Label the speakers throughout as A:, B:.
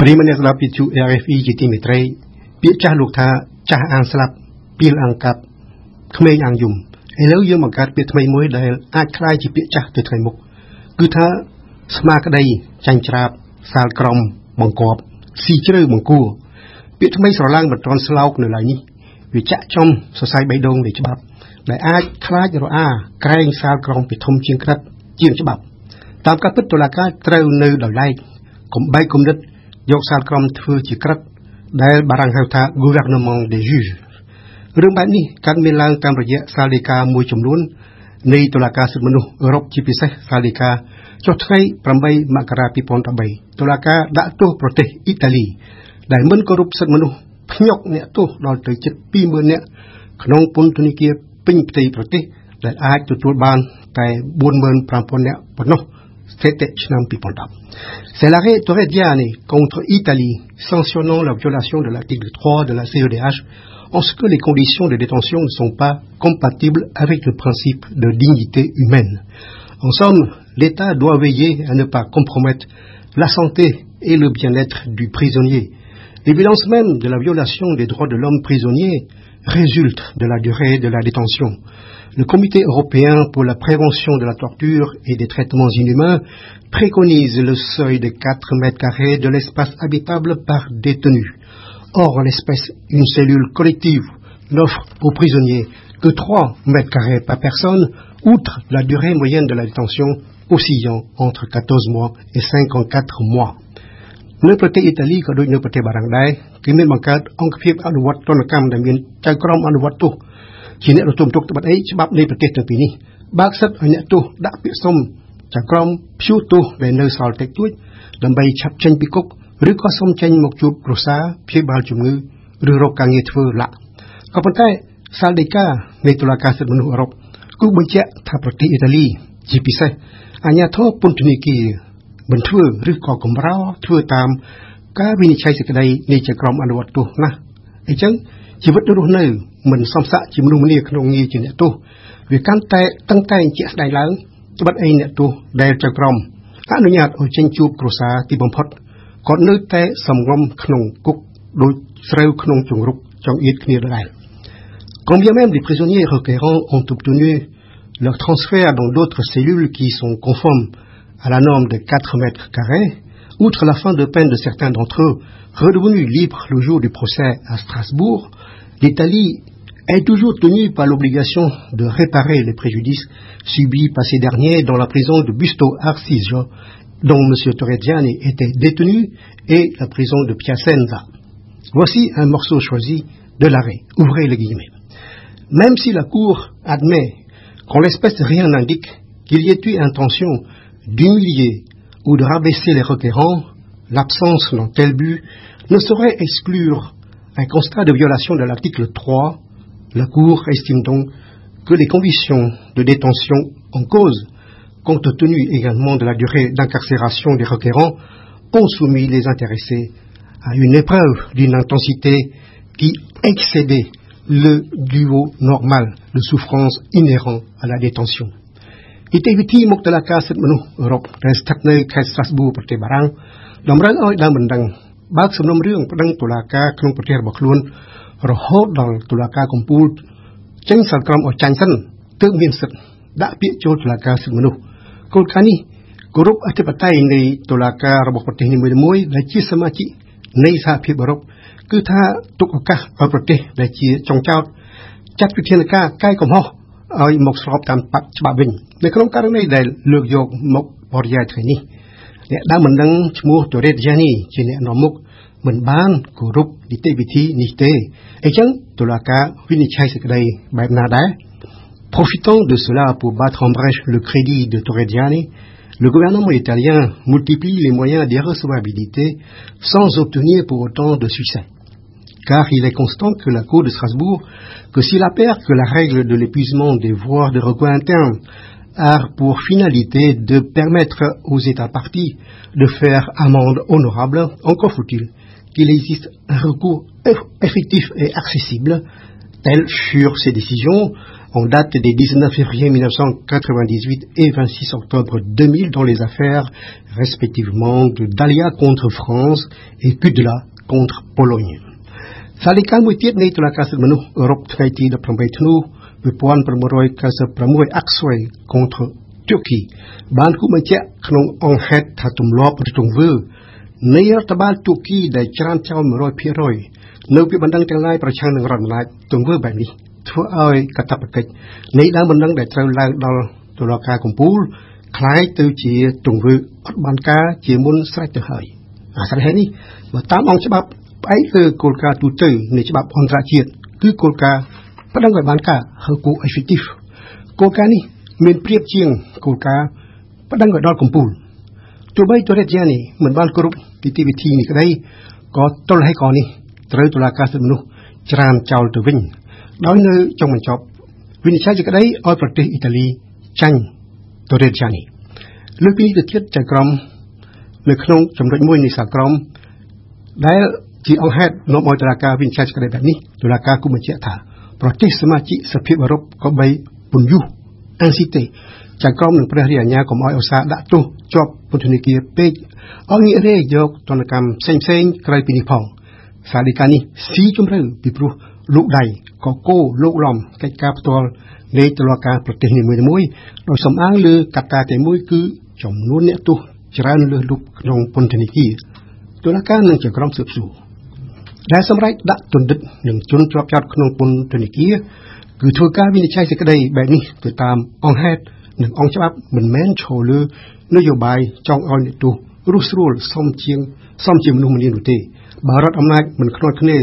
A: ប្រិមអ្នកស្ដាប់វិទ្យុ RFE ជាទីមេត្រីពាក្យចាស់លោកថាចាស់អាងស្លាប់ពីលអង្កាប់ក្មេងអាងយំឥឡូវយើងបង្កើតពាក្យថ្មីមួយដែលអាចคล้ายជាពាក្យចាស់ទៅថ្ងៃមុខគឺថាស្មាក្តីចាញ់ច្រាបសាលក្រមបង្កប់ស៊ីជ្រៅបង្គួរពាក្យថ្មីស្រឡាងមិនទាន់ស្លោកនៅឡើយនេះវាចាក់ចំសរសៃបៃដងនៃច្បាប់ដែលអាចខ្លាចរអាក្រែងសាលក្រមពីធំជាងក្រិតជាងច្បាប់តាមការពិតតុលាការត្រូវនៅដោយឡែកកំបែកគំនិត យកសាលក្រមធ្វើជាក្រិតដែលបារាំងហៅថា gouvernement des juges រឿងបែបនេះកើតមានឡើងតាមរយៈសាលដីកាមួយចំនួននៃតុលាការសិទ្ធិមនុស្សអឺរ៉ុបជាពិសេសសាលដីកាចុះថ្ងៃ8មករា2013តុលាការដាក់ទោសប្រទេសអ៊ីតាលី ដែលមិនគោរពសិទ្ធិមនុស្សភ្ញុកអ្នកទោសដល់ទៅជិត20000នាក់ក្នុងពន្ធនាគារពេញផ្ទៃប្រទេសដែលអាចទទួលបានតែ45000នាក់ប៉ុណ្ណោះ C'est l'arrêt Torrediani contre Italie, sanctionnant la violation de l'article 3 de la CEDH en ce que les conditions de détention ne sont pas compatibles avec le principe de dignité humaine. En somme, l'État doit veiller à ne pas compromettre la santé et le bien-être du prisonnier. L'évidence même de la violation des droits de l'homme prisonnier résulte de la durée de la détention Le Comité européen pour la prévention de la torture et des traitements inhumains préconise le seuil de 4 mètres carrés de l'espace habitable par détenu. Or, en l'espèce, une cellule collective n'offre aux prisonniers que 3 mètres carrés par personne, outre la durée moyenne de la détention oscillant entre 14 mois et 54 mois. នៅប្រទេសអ៊ីតាលីក៏ដូចនៅប្រទេសបារាំងដែរគឺមានបង្កើតអង្គភាពអនុវត្តទណ្ឌកម្មដែលមានចៅក្រមអនុវត្តទោស ជាអ្នកទទួលទុកត្បិតអីច្បាប់នៃប្រទេសទាំងពីរនេះបើកសិទ្ធឲ្យអ្នកទោសដាក់ពាក្យសុំចៅក្រមព្យួរទោសដែលនៅសល់តិចតួចដើម្បីឆាប់ចេញពីគុកឬក៏សុំចេញមកជួបគ្រួសារព្យាបាលជំងឺឬរកការងារធ្វើឡាក់ក៏ប៉ុន្តែសាលដីកានៃតុលាការសិទ្ធិមនុស្សអឺរ៉ុបគឺបញ្ជាក់ថាប្រទេសអ៊ីតាលីជាពិសេសអាញាធរពន្ធនាគារមិនធ្វើឬក៏កម្រោធ្វើតាមការវិនិច្ឆ័យសេចក្តីនៃចក្រមអនុវត្តទោសណាអញ្ចឹង ជីវិតរស់នៅមិនសមស័ក្តិជាមនុស្សម្នាក្នុងងារជាអ្នកទោសវាកាន់តែតឹងតែងជាក់ស្ដែងឡើងត្បិតអីអ្នកទោសដែលចក្រមអនុញ្ញាតឲ្យចេញជួបគ្រួសារទីបំផុតគាត់នៅតែសំងំក្នុងគុកដូចស្រូវក្នុងជង្រុកចង្អៀតគ្នាដដែល Combien même les prisonniers requérants ont obtenu leur transfert dans d'autres cellules qui sont conformes à la norme de 4 mètres carrés, outre la fin de peine de certains d'entre eux, redevenus libres le jour du procès à Strasbourg, l'Italie est toujours tenue par l'obligation de réparer les préjudices subis par ces derniers dans la prison de Busto Arsizio, dont M. Torreggiani était détenu, et la prison de Piacenza. Voici un morceau choisi de l'arrêt. Ouvrez les guillemets. Même si la Cour admet qu'en l'espèce rien n'indique qu'il y ait eu intention d'humilier ou de rabaisser les requérants, l'absence dans tel but ne saurait exclure un constat de violation de l'article 3. La Cour estime donc que les conditions de détention en cause, compte tenu également de la durée d'incarcération des requérants, ont soumis les intéressés à une épreuve d'une intensité qui excédait le duo normal de souffrance inhérent à la détention. នីតិវិធីមកតុលាការសិទ្ធិមនុស្សអឺរ៉ុបដែលស្ថិតនៅខេត្ត Strasbourg ប្រទេសបារាំងតម្រូវឲ្យដើមបណ្ដឹងបើកសំណុំរឿងប្តឹងតុលាការក្នុងប្រទេសរបស់ខ្លួនរហូតដល់តុលាការកំពូលចេញសាលក្រមឲ្យចាញ់សិនទើបមានសិទ្ធិដាក់ពាក្យចូលតុលាការសិទ្ធិមនុស្សគោលការណ៍នេះគោរពអធិបតេយ្យនៃតុលាការរបស់ប្រទេសនីមួយៗដែលជាសមាជិកនៃសហភាពអឺរ៉ុបគឺថាទុកឱកាសឲ្យប្រទេសដែលជាចុងចោតចាត់វិធានការកែកំហុស ឲ្យមកស្របតាមច្បាប់វិញនៅក្នុងករណីដែលលើកយកមកបរិយាយថ្ងៃនេះអ្នកដើមមិនដឹងឈ្មោះតូរ៉េតយ៉ានីជាអ្នកនាំមុខមិនបានគោរពនីតិវិធីនេះទេអញ្ចឹងតុលាការវិនិច្ឆ័យសេចក្តីបែបណាដែរ Profitant de cela pour battre en brèche le crédit de Torrediani, le gouvernement italien multiplie les moyens d'irrecevabilité sans obtenir pour autant de succès car il est constant que la Cour de Strasbourg, que s'il appelle que la règle de l'épuisement des voies de recours interne a pour finalité de permettre aux États partis de faire amende honorable, encore faut-il qu'il existe un recours effectif et accessible Telles furent ces décisions en date des 19 février 1998 et 26 octobre 2000 dans les affaires respectivement de Dalia contre France et Kudla contre Pologne. សាលីកាមួយទៀតនៃតុលាការសិទ្ធិមនុស្សអឺរ៉ុបថ្ងៃទី18ធ្នូ1996អាក់ស្វ័យ contre Turquie បានគូបញ្ជាក់ក្នុងអង្គហេតុថាទម្លាប់ឬទង្វើនៃរដ្ឋបាលទូគីដែលច្រានចោល100%នៅពីបណ្ដឹងទាំងឡាយប្រឆាំងនឹងរដ្ឋអំណាចទង្វើបែបនេះធ្វើឲ្យកតបកិច្ចនៃដើមបណ្ដឹងដែលត្រូវឡើងដល់តុលាការកំពូលคล้ายទៅជាទង្វើអត់បានការជាមុនស្រេចទៅហើយអាស្រ័យហេតុនេះបើតាមអង្គច្បាប់ ផ្អែកលើគោលការណ៍ទូទៅនៃច្បាប់អន្តរជាតិគឺគោលការណ៍ប្តឹងឲ្យបានការហៅគោ effective គោលការណ៍នេះមានប្រៀបជាងគោលការណ៍ប្តឹងឲ្យដល់កំពូលទោះបីទូរ៉េតយ៉ានេះមិនបានគ្រប់នីតិវិធីនេះក្តីក៏ទល់ហើយកនេះត្រូវតុលាការសិទ្ធិមនុស្សច្រានចោលទៅវិញដោយនៅចុងបញ្ចប់វិនិច្ឆ័យជាក្តីឲ្យប្រទេសអ៊ីតាលីចាញ់ទូរ៉េតយ៉ានេះលើពីនេះទៅទៀតចៅក្រមនៅក្នុងចំណុចមួយនៃសាក្រមដែល ជាអង្គហេតុនាំឲ្យតុលាការវិនិច្ឆ័យសេចក្តីបែបនេះតុលាការគូបញ្ជាក់ថាប្រទេសសមាជិកសភាអឺរ៉ុបក៏បីពន្យុះ incité ចៅក្រមនឹងព្រះរាជអាជ្ញាកុំឲ្យឧស្សាហ៍ដាក់ទោសជាប់ពន្ធនាគារពេកឲ្យងាករេយកទណ្ឌកម្មផ្សេងផ្សេងក្រៅពីនេះផងសាលីកានេះស៊ីជម្រៅពីព្រោះលោកដៃក៏គោលោកឡំកិច្ចការផ្ទាល់នៃតុលាការប្រទេសនីមួយៗដោយសំអាងលើកត្តាតែមួយគឺចំនួនអ្នកទោសច្រើនលើសលប់ក្នុងពន្ធនាគារតុលាការនឹងជាក្រុមស៊ើបសួរ ដែលសម្រេចដាក់ទណ្ឌិតនឹងជនជាប់ចោតក្នុងពន្ធនាគារគឺធ្វើការវិនិច្ឆ័យសេចក្តីបែបនេះទៅតាមអង្គហេតុនិងអង្គច្បាប់មិនមែនឈរលើនយោបាយចង់ឲ្យអ្នកទោសរស់ស្រួលសមជាងសមជាមនុស្សម្នានោះទេបើរដ្ឋអំណាចមិនខ្នាត់គ្នា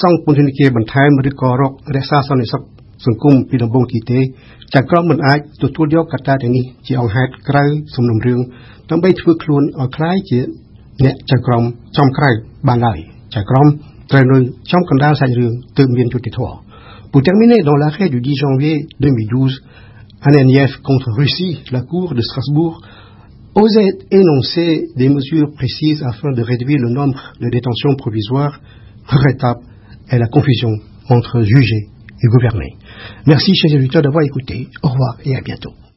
A: សង់ពន្ធនាគារបន្ថែមឬក៏រករក្សាសន្តិសុខសង្គមពីដំបូងទីទេចៅក្រមមិនអាចទទួលយកកត្តាទាំងនេះជាអង្គហេតុក្រៅសំណុំរឿងដើម្បីធ្វើខ្លួនឲ្យคล้ายជាអ្នកចៅក្រមចំក្រៅបានឡើយ ចៅក្រមត្រូវនៅចំកណ្ដាលសាច់រឿងទើបមានយុត្តិធម៌ Pour terminer, dans l'arrêt du 10 janvier 2012, Ananief contre Russie, la Cour de Strasbourg osait énoncer des mesures précises afin de réduire le nombre de détentions provisoires. Regrettable est la confusion entre juger et gouverner. Merci, chers auditeurs, d'avoir écouté. Au revoir et à bientôt.